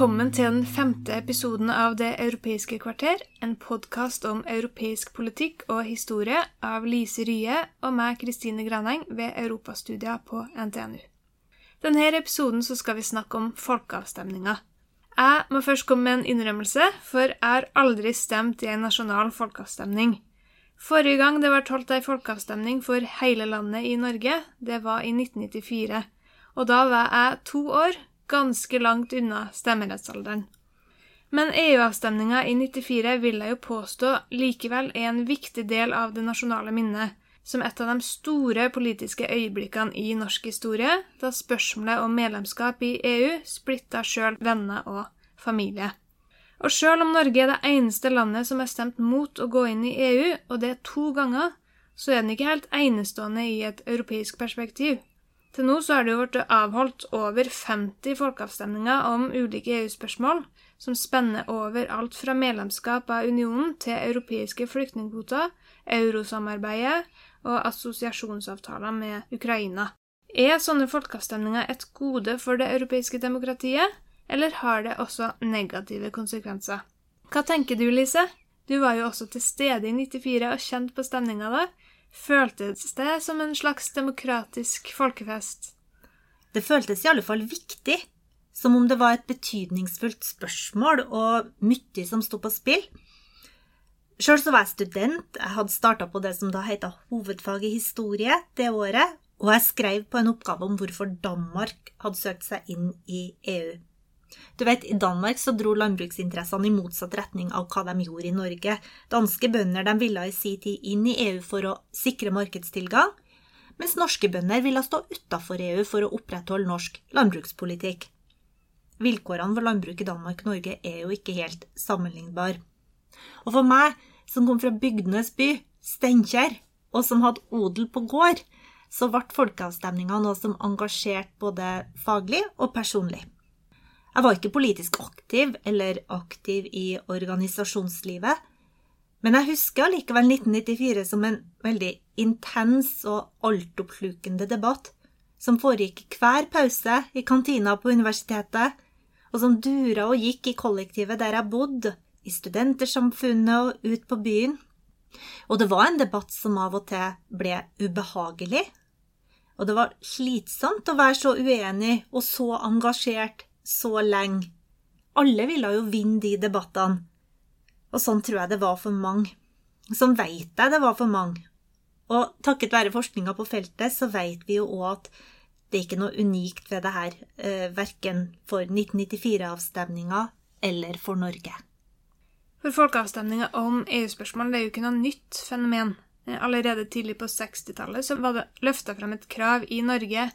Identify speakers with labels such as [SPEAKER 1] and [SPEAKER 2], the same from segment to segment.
[SPEAKER 1] Velkommen til den femte episoden av Det europeiske kvarter, en podkast om europeisk politikk og historie av Lise Rye og meg, Kristine Graneng, ved Europastudier på NTNU. Denne episoden skal vi snakke om folkeavstemninga. Jeg må først komme med en innrømmelse, for jeg har aldri stemt i en nasjonal folkeavstemning. Forrige gang det ble holdt ei folkeavstemning for hele landet i Norge, det var i 1994. Og da var jeg to år, ganske langt unna stemmerettsalderen. Men EU-avstemninga i 94 vil jeg jo påstå likevel er en viktig del av det nasjonale minnet, som et av de store politiske øyeblikkene i norsk historie, da spørsmålet om medlemskap i EU splitta sjøl venner og familie. Og sjøl om Norge er det eneste landet som har stemt mot å gå inn i EU, og det er to ganger, så er den ikke helt enestående i et europeisk perspektiv. Til nå så har det jo blitt avholdt over 50 folkeavstemninger om ulike EU-spørsmål, som spenner over alt fra medlemskap av unionen til europeiske flyktningkvoter, eurosamarbeidet og assosiasjonsavtaler med Ukraina. Er sånne folkeavstemninger et gode for det europeiske demokratiet, eller har det også negative konsekvenser? Hva tenker du, Lise? Du var jo også til stede i 94 og kjent på stemninga da. Føltes det som en slags demokratisk folkefest?
[SPEAKER 2] Det føltes i alle fall viktig, som om det var et betydningsfullt spørsmål og mye som sto på spill. Sjøl var jeg student, jeg hadde starta på det som da heter hovedfag i historie det året, og jeg skrev på en oppgave om hvorfor Danmark hadde søkt seg inn i EU. Du vet, I Danmark så dro landbruksinteressene i motsatt retning av hva de gjorde i Norge. Danske bønder de ville i sin tid inn i EU for å sikre markedstilgang, mens norske bønder ville stå utafor EU for å opprettholde norsk landbrukspolitikk. Vilkårene for landbruk i Danmark og Norge er jo ikke helt sammenlignbare. Og for meg, som kom fra bygdenes by, Steinkjer, og som hadde odel på gård, så ble folkeavstemninga noe som engasjerte både faglig og personlig. Jeg var ikke politisk aktiv eller aktiv i organisasjonslivet, men jeg husker allikevel 1994 som en veldig intens og altoppslukende debatt som foregikk hver pause i kantina på universitetet, og som dura og gikk i kollektivet der jeg bodde, i studentersamfunnet og ut på byen. Og det var en debatt som av og til ble ubehagelig, og det var slitsomt å være så uenig og så engasjert så lenge. Alle ville jo vinne de debattene. Og sånn tror jeg det var for mange. Sånn veit jeg det var for mange. Og takket være forskninga på feltet, så veit vi jo òg at det er ikke noe unikt ved det her, eh, verken for 1994-avstemninga eller for Norge.
[SPEAKER 1] For folkeavstemninga om EU-spørsmål er jo ikke noe nytt fenomen. Allerede tidlig på 60-tallet var det løfta frem et krav i Norge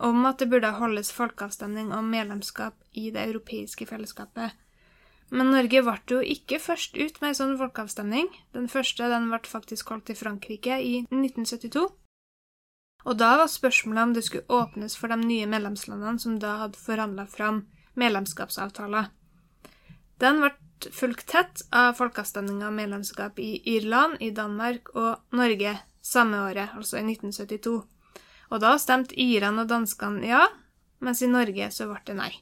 [SPEAKER 1] om at det burde holdes folkeavstemning om medlemskap i det europeiske fellesskapet. Men Norge ble jo ikke først ut med en sånn folkeavstemning. Den første den ble faktisk holdt i Frankrike i 1972. Og da var spørsmålet om det skulle åpnes for de nye medlemslandene som da hadde forhandla fram medlemskapsavtaler. Den ble fulgt tett av folkeavstemninga om medlemskap i Irland, i Danmark og Norge samme året, altså i 1972. Og da stemte irene og danskene ja, mens i Norge så ble det nei.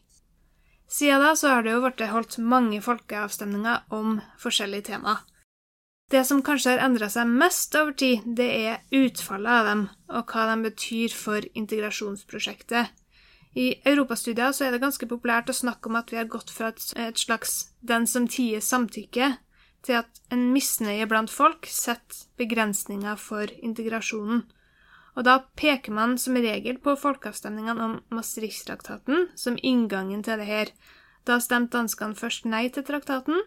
[SPEAKER 1] Siden da så har det jo blitt holdt mange folkeavstemninger om forskjellige tema. Det som kanskje har endra seg mest over tid, det er utfallet av dem, og hva de betyr for integrasjonsprosjektet. I europastudier så er det ganske populært å snakke om at vi har gått fra et slags 'den som tier samtykke' til at en misnøye blant folk setter begrensninger for integrasjonen. Og da peker man som regel på folkeavstemningene om Maastricht-traktaten som inngangen til det her. Da stemte danskene først nei til traktaten,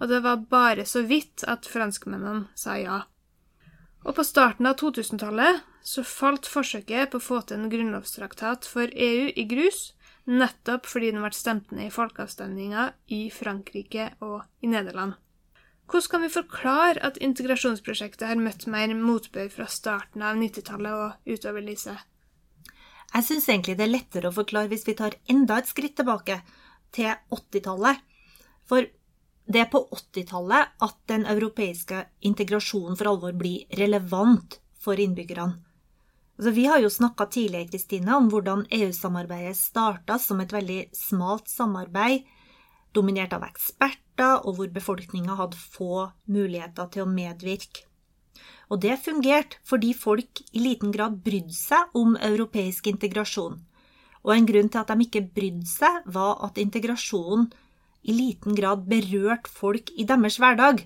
[SPEAKER 1] og det var bare så vidt at franskmennene sa ja. Og på starten av 2000-tallet så falt forsøket på å få til en grunnlovstraktat for EU i grus, nettopp fordi den ble stemt ned i folkeavstemninga i Frankrike og i Nederland. Hvordan kan vi forklare at integrasjonsprosjektet har møtt mer motbør fra starten av 90-tallet og utover, Lise?
[SPEAKER 2] Jeg syns egentlig det er lettere å forklare hvis vi tar enda et skritt tilbake, til 80-tallet. For det er på 80-tallet at den europeiske integrasjonen for alvor blir relevant for innbyggerne. Altså, vi har jo snakka tidligere Kristine, om hvordan EU-samarbeidet starta som et veldig smalt samarbeid, dominert av eksperter, og hvor befolkninga hadde få muligheter til å medvirke. Og det fungerte fordi folk i liten grad brydde seg om europeisk integrasjon. Og en grunn til at de ikke brydde seg, var at integrasjonen i liten grad berørte folk i deres hverdag.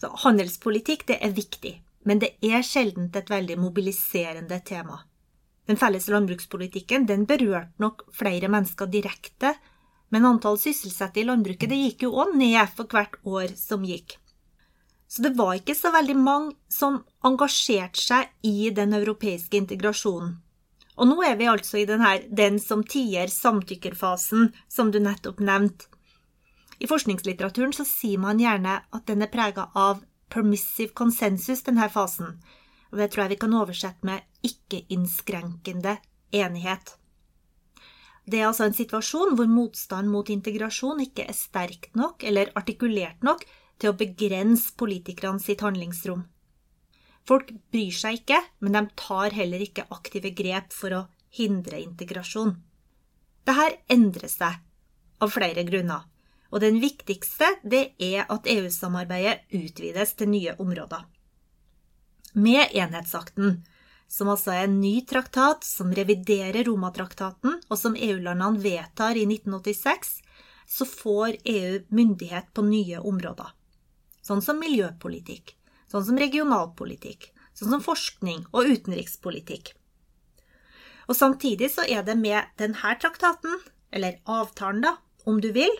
[SPEAKER 2] Så handelspolitikk det er viktig, men det er sjelden et veldig mobiliserende tema. Den felles landbrukspolitikken den berørte nok flere mennesker direkte, men antall sysselsatte i landbruket det gikk jo òg ned for hvert år som gikk. Så det var ikke så veldig mange som engasjerte seg i den europeiske integrasjonen. Og nå er vi altså i denne den som tier samtykkerfasen, som du nettopp nevnte. I forskningslitteraturen så sier man gjerne at den er prega av permissive consensus, denne fasen. Og det tror jeg vi kan oversette med ikke-innskrenkende enighet. Det er altså en situasjon hvor motstand mot integrasjon ikke er sterk nok eller artikulert nok til å begrense politikerne sitt handlingsrom. Folk bryr seg ikke, men de tar heller ikke aktive grep for å hindre integrasjon. Dette endrer seg av flere grunner. Og den viktigste er at EU-samarbeidet utvides til nye områder. Med enhetsakten, som altså er en ny traktat som reviderer Romatraktaten, og som EU-landene vedtar i 1986, så får EU myndighet på nye områder. Sånn som miljøpolitikk, sånn som regionalpolitikk, sånn som forskning og utenrikspolitikk. Og samtidig så er det med denne traktaten, eller avtalen da, om du vil,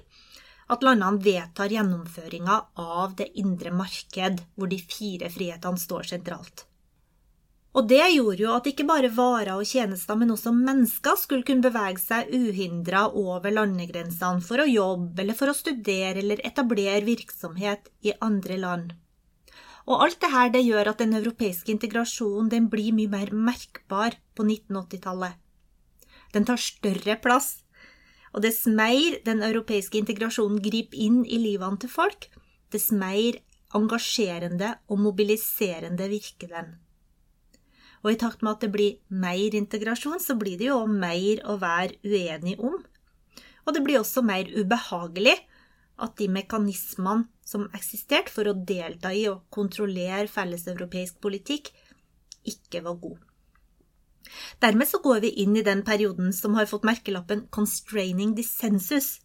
[SPEAKER 2] at landene vedtar gjennomføringa av det indre marked, hvor de fire frihetene står sentralt. Og det gjorde jo at ikke bare varer og tjenester, men også mennesker skulle kunne bevege seg uhindra over landegrensene for å jobbe eller for å studere eller etablere virksomhet i andre land. Og alt dette det gjør at den europeiske integrasjonen den blir mye mer merkbar på 1980-tallet. Den tar større plass og dess mer den europeiske integrasjonen griper inn i livene til folk, dess mer engasjerende og mobiliserende virker den. Og i takt med at det blir mer integrasjon, så blir det jo mer å være uenig om. Og det blir også mer ubehagelig at de mekanismene som eksisterte for å delta i og kontrollere felleseuropeisk politikk, ikke var gode. Dermed så går vi inn i den perioden som har fått merkelappen 'constraining dissensus'.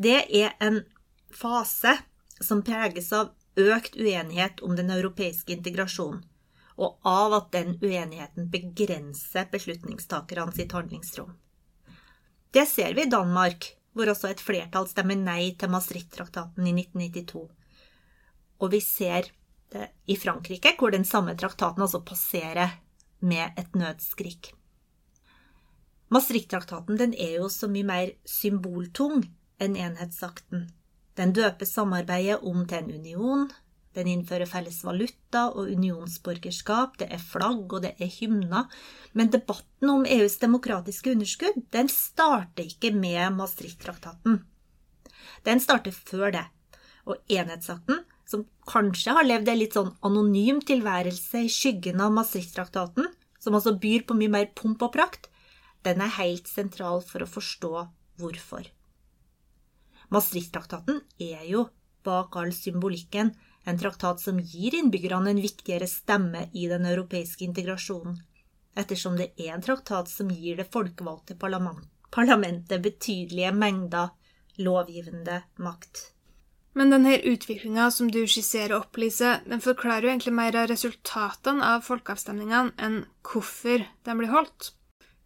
[SPEAKER 2] Det er en fase som preges av økt uenighet om den europeiske integrasjonen, og av at den uenigheten begrenser beslutningstakerne sitt handlingsrom. Det ser vi i Danmark, hvor også et flertall stemmer nei til Maastricht-traktaten i 1992. Og vi ser det i Frankrike, hvor den samme traktaten altså passerer med et nødskrik. Maastricht-traktaten er jo så mye mer symboltung enn enhetsakten. Den døper samarbeidet om til en union, den innfører felles valuta og unionsborgerskap, det er flagg og det er hymner, men debatten om EUs demokratiske underskudd den starter ikke med Maastricht-traktaten. Den starter før det, og enhetsakten som kanskje har levd en litt sånn anonym tilværelse i skyggen av Maastricht-traktaten, som altså byr på mye mer pomp og prakt, den er helt sentral for å forstå hvorfor. Maastricht-traktaten er jo, bak all symbolikken, en traktat som gir innbyggerne en viktigere stemme i den europeiske integrasjonen, ettersom det er en traktat som gir det folkevalgte parlamentet betydelige mengder lovgivende makt.
[SPEAKER 1] Men denne utviklinga som du skisserer opp, Lise, den forklarer jo egentlig mer av resultatene av folkeavstemningene enn hvorfor de blir holdt.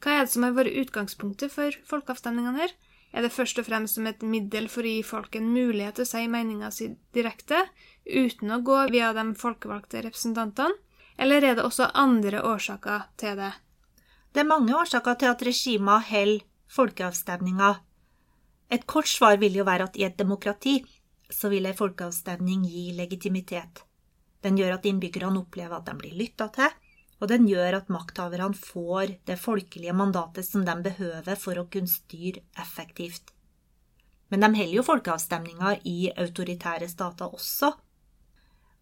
[SPEAKER 1] Hva er det som har vært utgangspunktet for folkeavstemningene her? Er det først og fremst som et middel for å gi folk en mulighet til å si meninga si direkte, uten å gå via de folkevalgte representantene? eller er det også andre årsaker til det?
[SPEAKER 2] Det er mange årsaker til at regimer holder folkeavstemninger. Et kort svar vil jo være at i et demokrati så vil ei folkeavstemning gi legitimitet. Den gjør at innbyggerne opplever at de blir lytta til, og den gjør at makthaverne får det folkelige mandatet som de behøver for å kunne styre effektivt. Men de holder jo folkeavstemninger i autoritære stater også.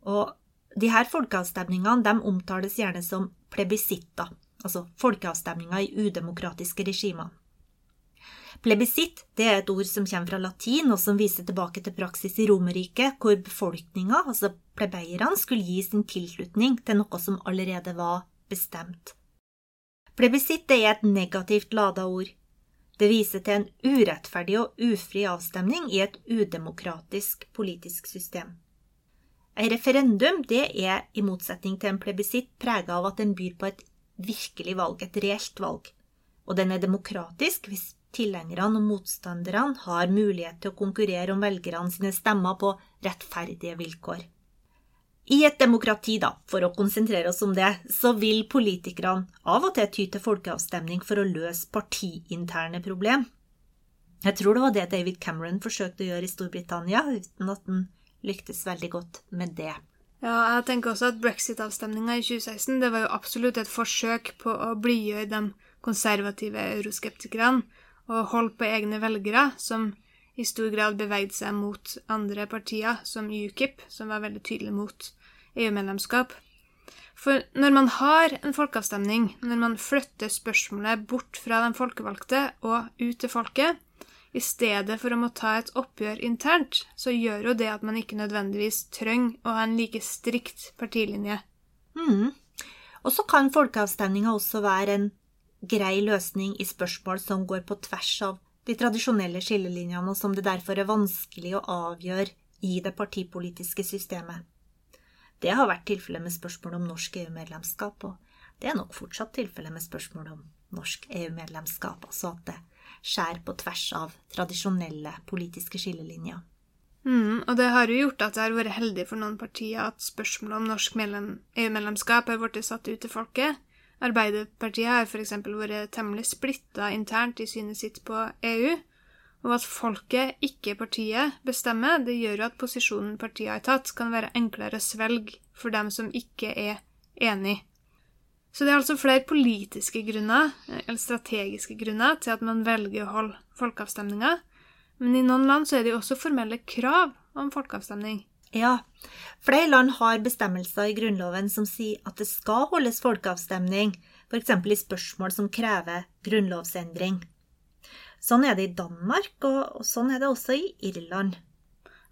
[SPEAKER 2] Og de her folkeavstemningene de omtales gjerne som plebisitter, altså folkeavstemninger i udemokratiske regimer. Plebisitt det er et ord som kommer fra latin, og som viser tilbake til praksis i Romerriket, hvor befolkninga, altså plebeierne, skulle gi sin tilslutning til noe som allerede var bestemt. Plebisitt er et negativt lada ord. Det viser til en urettferdig og ufri avstemning i et udemokratisk politisk system. Et referendum det er, i motsetning til en plebisitt, preget av at den byr på et virkelig valg, et reelt valg. Og den er demokratisk hvis tilhengerne og motstanderne har mulighet til å konkurrere om velgerne sine stemmer på rettferdige vilkår. I et demokrati, da, for å konsentrere oss om det, så vil politikerne av og til ty til folkeavstemning for å løse partiinterne problem. Jeg tror det var det David Cameron forsøkte å gjøre i Storbritannia, uten at han lyktes veldig godt med det.
[SPEAKER 1] Ja, jeg tenker også at brexit-avstemninga i 2016 det var jo absolutt et forsøk på å blidgjøre de konservative euroskeptikerne og holde på egne velgere, som i stor grad bevegde seg mot andre partier, som UKIP, som var veldig tydelig mot EU-medlemskap. For når man har en folkeavstemning, når man flytter spørsmålet bort fra de folkevalgte og ut til folket, i stedet for å må ta et oppgjør internt, så gjør jo det at man ikke nødvendigvis trenger å ha en like strikt partilinje.
[SPEAKER 2] Mm. Og så kan folkeavstemninga også være en grei løsning i spørsmål som går på tvers av de tradisjonelle skillelinjene, og som det derfor er vanskelig å avgjøre i det partipolitiske systemet. Det har vært tilfellet med spørsmål om norsk EU-medlemskap, og det er nok fortsatt tilfellet med spørsmål om norsk EU-medlemskap, altså at det skjærer på tvers av tradisjonelle politiske skillelinjer.
[SPEAKER 1] Mm, og det har jo gjort at det har vært heldig for noen partier at spørsmålet om norsk EU-medlemskap har blitt satt ut til folket, Arbeiderpartiet har f.eks. vært temmelig splitta internt i synet sitt på EU, og at folket, ikke partiet, bestemmer, det gjør jo at posisjonen partiet har tatt, kan være enklere å svelge for dem som ikke er enig. Så det er altså flere politiske grunner, eller strategiske grunner, til at man velger å holde folkeavstemninger, men i noen land så er det jo også formelle krav om folkeavstemning.
[SPEAKER 2] Ja, flere land har bestemmelser i Grunnloven som sier at det skal holdes folkeavstemning, f.eks. i spørsmål som krever grunnlovsendring. Sånn er det i Danmark, og sånn er det også i Irland.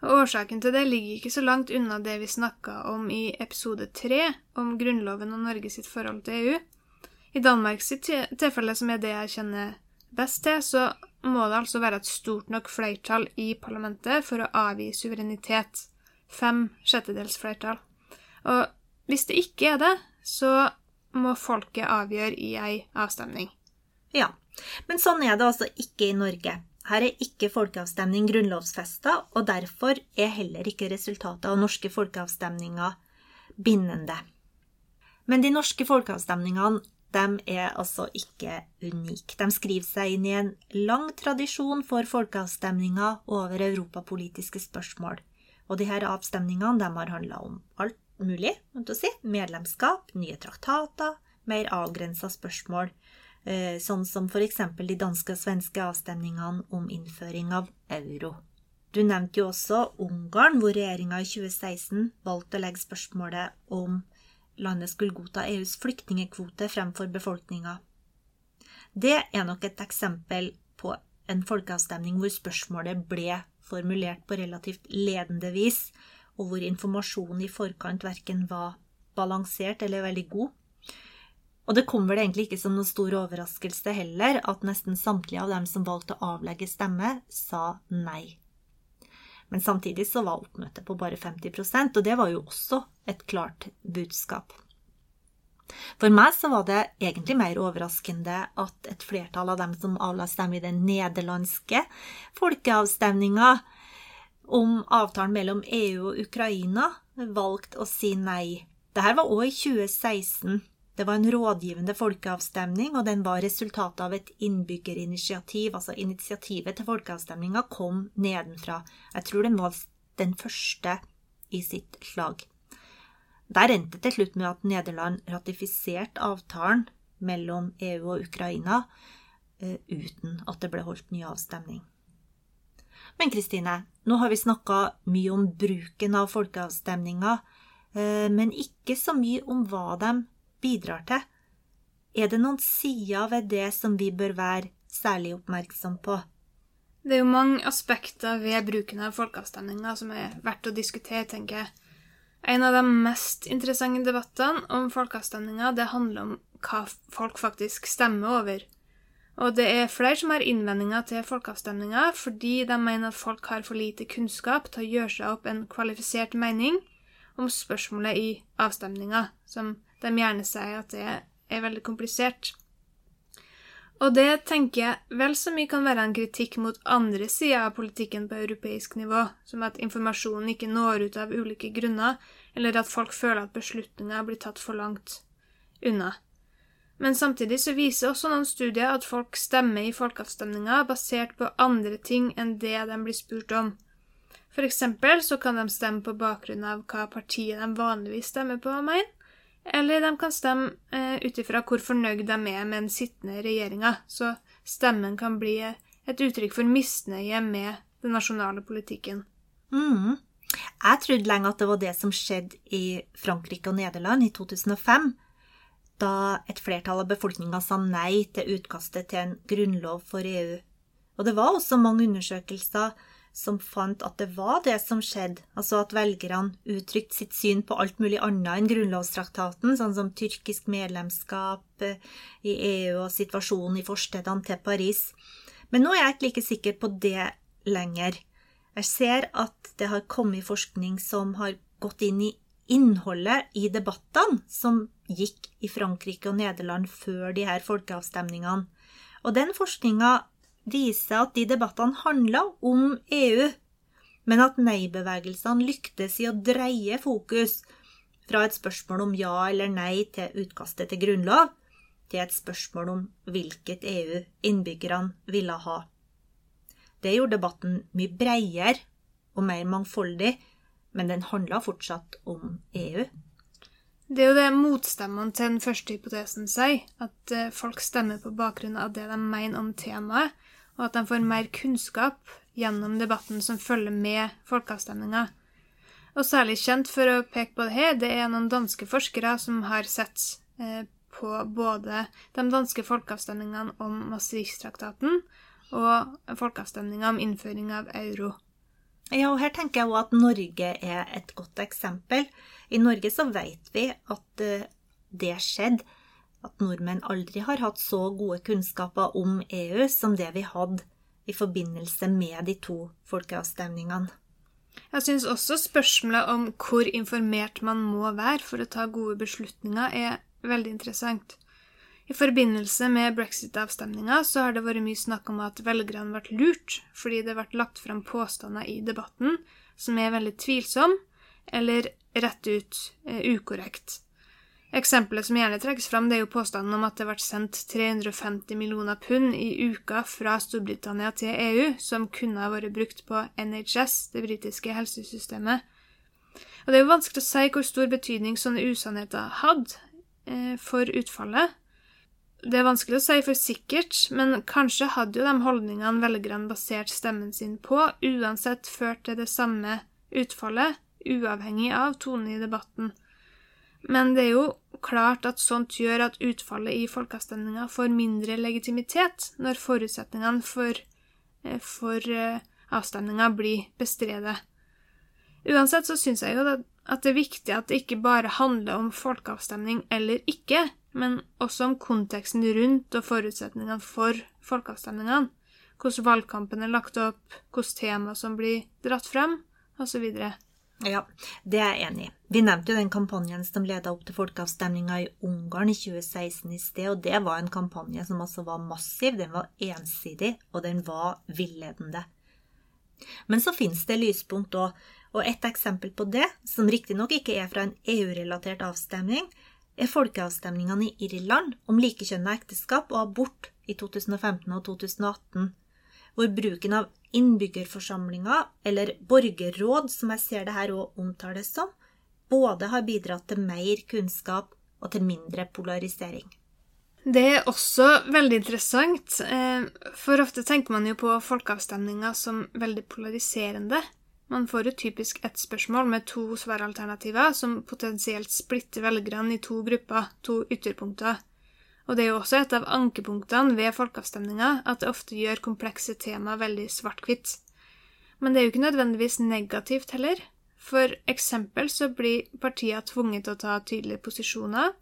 [SPEAKER 1] Årsaken til det ligger ikke så langt unna det vi snakka om i episode tre, om Grunnloven og Norge sitt forhold til EU. I Danmarks tilfelle, som er det jeg kjenner best til, så må det altså være et stort nok flertall i parlamentet for å avgi suverenitet fem sjettedels flertall. Og hvis det ikke er det, så må folket avgjøre i ei avstemning.
[SPEAKER 2] Ja, men sånn er det altså ikke i Norge. Her er ikke folkeavstemning grunnlovfesta, og derfor er heller ikke resultatet av norske folkeavstemninger bindende. Men de norske folkeavstemningene de er altså ikke unike. De skriver seg inn i en lang tradisjon for folkeavstemninger over europapolitiske spørsmål. Og her avstemningene har handla om alt mulig. Si. Medlemskap, nye traktater, mer avgrensa spørsmål, sånn som f.eks. de danske og svenske avstemningene om innføring av euro. Du nevnte jo også Ungarn, hvor regjeringa i 2016 valgte å legge spørsmålet om landet skulle godta EUs flyktningekvote fremfor befolkninga. Det er nok et eksempel på en folkeavstemning hvor spørsmålet ble formulert på relativt ledende vis, og hvor informasjonen i forkant verken var balansert eller veldig god. Og det kom vel egentlig ikke som noen stor overraskelse heller at nesten samtlige av dem som valgte å avlegge stemme, sa nei. Men samtidig så var oppmøtet på bare 50% og det var jo også et klart budskap. For meg så var det egentlig mer overraskende at et flertall av dem som avla stemme i den nederlandske folkeavstemninga om avtalen mellom EU og Ukraina, valgte å si nei Dette var òg i 2016. Det var en rådgivende folkeavstemning, og den var resultatet av et innbyggerinitiativ. Altså initiativet til folkeavstemninga kom nedenfra. Jeg tror den var den første i sitt slag. Der endte det til slutt med at Nederland ratifiserte avtalen mellom EU og Ukraina eh, uten at det ble holdt ny avstemning. Men Kristine, nå har vi snakka mye om bruken av folkeavstemninger, eh, men ikke så mye om hva de bidrar til. Er det noen sider ved det som vi bør være særlig oppmerksom på?
[SPEAKER 1] Det er jo mange aspekter ved bruken av folkeavstemninger som er verdt å diskutere, tenker jeg. En av de mest interessante debattene om folkeavstemninger det handler om hva folk faktisk stemmer over. Og det er flere som har innvendinger til folkeavstemninger fordi de mener at folk har for lite kunnskap til å gjøre seg opp en kvalifisert mening om spørsmålet i avstemninga, som de gjerne sier at det er veldig komplisert. Og det tenker jeg vel så mye kan være en kritikk mot andre sider av politikken på europeisk nivå, som at informasjonen ikke når ut av ulike grunner, eller at folk føler at beslutninger blir tatt for langt unna. Men samtidig så viser også noen studier at folk stemmer i folkeavstemninger basert på andre ting enn det de blir spurt om. For eksempel så kan de stemme på bakgrunn av hva partiet de vanligvis stemmer på, mener, eller de kan stemme eh, ut ifra hvor fornøyd de er med den sittende regjeringa, så stemmen kan bli et uttrykk for misnøye med den nasjonale politikken.
[SPEAKER 2] Mm. Jeg trodde lenge at det var det som skjedde i Frankrike og Nederland i 2005, da et flertall av befolkninga sa nei til utkastet til en grunnlov for EU. Og det var også mange undersøkelser som fant at det var det som skjedde, altså at velgerne uttrykte sitt syn på alt mulig annet enn grunnlovstraktaten, sånn som tyrkisk medlemskap eh, i EU og situasjonen i forstedene til Paris. Men nå er jeg ikke like sikker på det lenger. Jeg ser at det har kommet forskning som har gått inn i innholdet i debattene som gikk i Frankrike og Nederland før de her folkeavstemningene. Og den forskninga viser at de debattene handla om EU, men at nei-bevegelsene lyktes i å dreie fokus fra et spørsmål om ja eller nei til utkastet til grunnlov, til et spørsmål om hvilket EU innbyggerne ville ha. Det gjorde debatten mye bredere og mer mangfoldig, men den handla fortsatt om EU.
[SPEAKER 1] Det er jo det motstemmene til den første hypotesen sier, at eh, folk stemmer på bakgrunn av det de mener om temaet, og at de får mer kunnskap gjennom debatten som følger med folkeavstemninga. Og særlig kjent for å peke på det her, det er noen danske forskere som har sett eh, på både de danske folkeavstemningene om Maastricht-traktaten og folkeavstemninga om innføring av euro.
[SPEAKER 2] Ja, og her tenker jeg også at Norge er et godt eksempel. I Norge så vet vi at eh, det skjedde at nordmenn aldri har hatt så gode kunnskaper om EU som det vi hadde i forbindelse med de to folkeavstemningene.
[SPEAKER 1] Jeg syns også spørsmålet om hvor informert man må være for å ta gode beslutninger, er veldig interessant. I forbindelse med brexit-avstemninga så har det vært mye snakk om at velgerne ble lurt fordi det ble lagt fram påstander i debatten som er veldig tvilsomme eller rett ut eh, ukorrekt. Eksempelet som gjerne trekkes fram, det er jo påstanden om at det ble sendt 350 millioner pund i uka fra Storbritannia til EU, som kunne ha vært brukt på NHS, det britiske helsesystemet. Og Det er jo vanskelig å si hvor stor betydning sånne usannheter hadde eh, for utfallet. Det er vanskelig å si for sikkert, men kanskje hadde jo de holdningene velgerne basert stemmen sin på, uansett ført til det samme utfallet, uavhengig av tonen i debatten. Men det er jo klart at sånt gjør at utfallet i folkeavstemninga får mindre legitimitet når forutsetningene for, eh, for eh, avstemninga blir bestredet. Uansett så syns jeg jo at det er viktig at det ikke bare handler om folkeavstemning eller ikke, men også om konteksten rundt og forutsetningene for folkeavstemningene. Hvordan valgkampen er lagt opp, hvilke tema som blir dratt frem, osv.
[SPEAKER 2] Ja, det er jeg enig i. Vi nevnte jo den kampanjen som leda opp til folkeavstemninga i Ungarn i 2016 i sted, og det var en kampanje som altså var massiv, den var ensidig, og den var villedende. Men så finnes det lyspunkt òg, Og et eksempel på det, som riktignok ikke er fra en EU-relatert avstemning, er folkeavstemningene i Irland om likekjønna ekteskap og abort i 2015 og 2018, hvor bruken av innbyggerforsamlinger, eller borgerråd, som jeg ser det her òg omtales som, både har bidratt til mer kunnskap og til mindre polarisering.
[SPEAKER 1] Det er også veldig interessant, eh, for ofte tenker man jo på folkeavstemninger som veldig polariserende. Man får jo typisk ett spørsmål med to svaralternativer som potensielt splitter velgerne i to grupper, to ytterpunkter. Og det er jo også et av ankepunktene ved folkeavstemninger at det ofte gjør komplekse tema veldig svart-hvitt. Men det er jo ikke nødvendigvis negativt heller. For eksempel så blir partier tvunget til å ta tydelige posisjoner,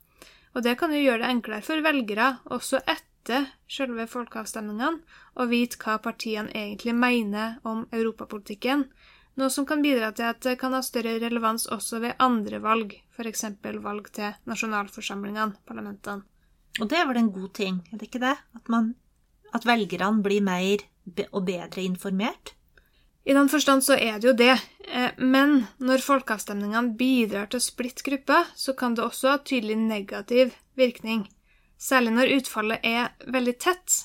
[SPEAKER 1] og det kan jo gjøre det enklere for velgere, også etter selve folkeavstemningene, å vite hva partiene egentlig mener om europapolitikken, noe som kan bidra til at det kan ha større relevans også ved andre valg, f.eks. valg til nasjonalforsamlingene, parlamentene.
[SPEAKER 2] Og det er vel en god ting, er det ikke det? At, man, at velgerne blir mer og bedre informert?
[SPEAKER 1] I den forstand så er det jo det, eh, men når folkeavstemningene bidrar til å splitte grupper, så kan det også ha tydelig negativ virkning, særlig når utfallet er veldig tett.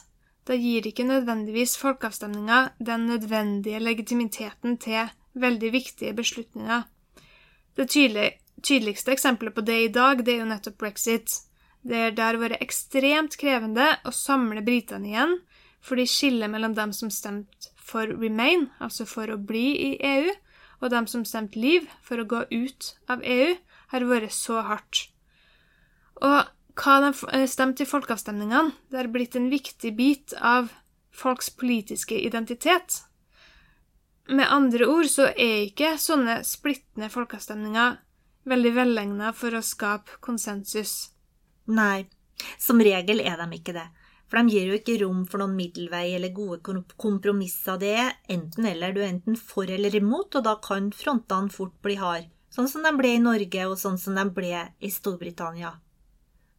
[SPEAKER 1] Da gir ikke nødvendigvis folkeavstemninga den nødvendige legitimiteten til veldig viktige beslutninger. Det tydeligste eksempelet på det i dag, det er jo nettopp brexit. Det har vært ekstremt krevende å samle britene igjen, fordi skillet mellom dem som stemte for remain, altså for å bli i EU, og dem som stemte leave, for å gå ut av EU, har vært så hardt. Og hva de eh, stemte i folkeavstemningene, det har blitt en viktig bit av folks politiske identitet. Med andre ord så er ikke sånne splittende folkeavstemninger veldig velegna for å skape konsensus.
[SPEAKER 2] Nei, som regel er de ikke det. For de gir jo ikke rom for noen middelvei eller gode kompromisser. Det er enten-eller. Du er enten for eller imot, og da kan frontene fort bli hard. Sånn som de ble i Norge, og sånn som de ble i Storbritannia.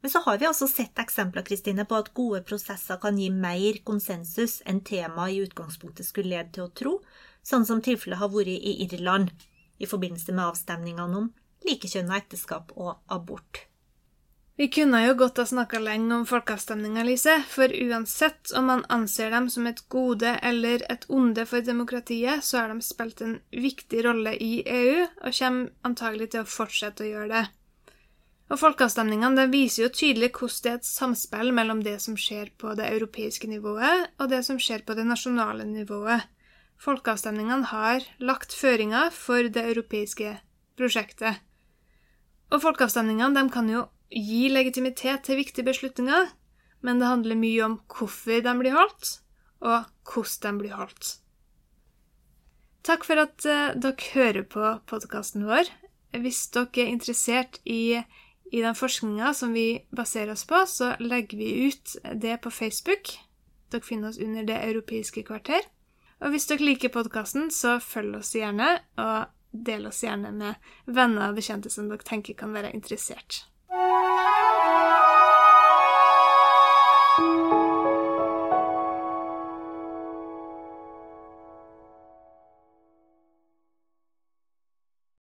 [SPEAKER 2] Men så har vi også sett eksempler Kristine, på at gode prosesser kan gi mer konsensus enn temaet i utgangspunktet skulle lede til å tro, sånn som tilfellet har vært i Irland i forbindelse med avstemningene om likekjønna ekteskap og abort.
[SPEAKER 1] Vi kunne jo godt ha snakka lenge om folkeavstemninger, Lise, for uansett om man anser dem som et gode eller et onde for demokratiet, så har de spilt en viktig rolle i EU, og kommer antagelig til å fortsette å gjøre det. Og Folkeavstemningene viser jo tydelig hvordan det er et samspill mellom det som skjer på det europeiske nivået, og det som skjer på det nasjonale nivået. Folkeavstemningene har lagt føringer for det europeiske prosjektet. Og folkeavstemningene kan jo gi legitimitet til viktige beslutninger, men det handler mye om hvorfor de blir holdt, og hvordan de blir holdt. Takk for at uh, dere hører på podkasten vår. Hvis dere er interessert i, i den forskninga som vi baserer oss på, så legger vi ut det på Facebook. Dere finner oss under Det europeiske kvarter. Og hvis dere liker podkasten, så følg oss gjerne, og del oss gjerne med venner og bekjente som dere tenker kan være interessert. Música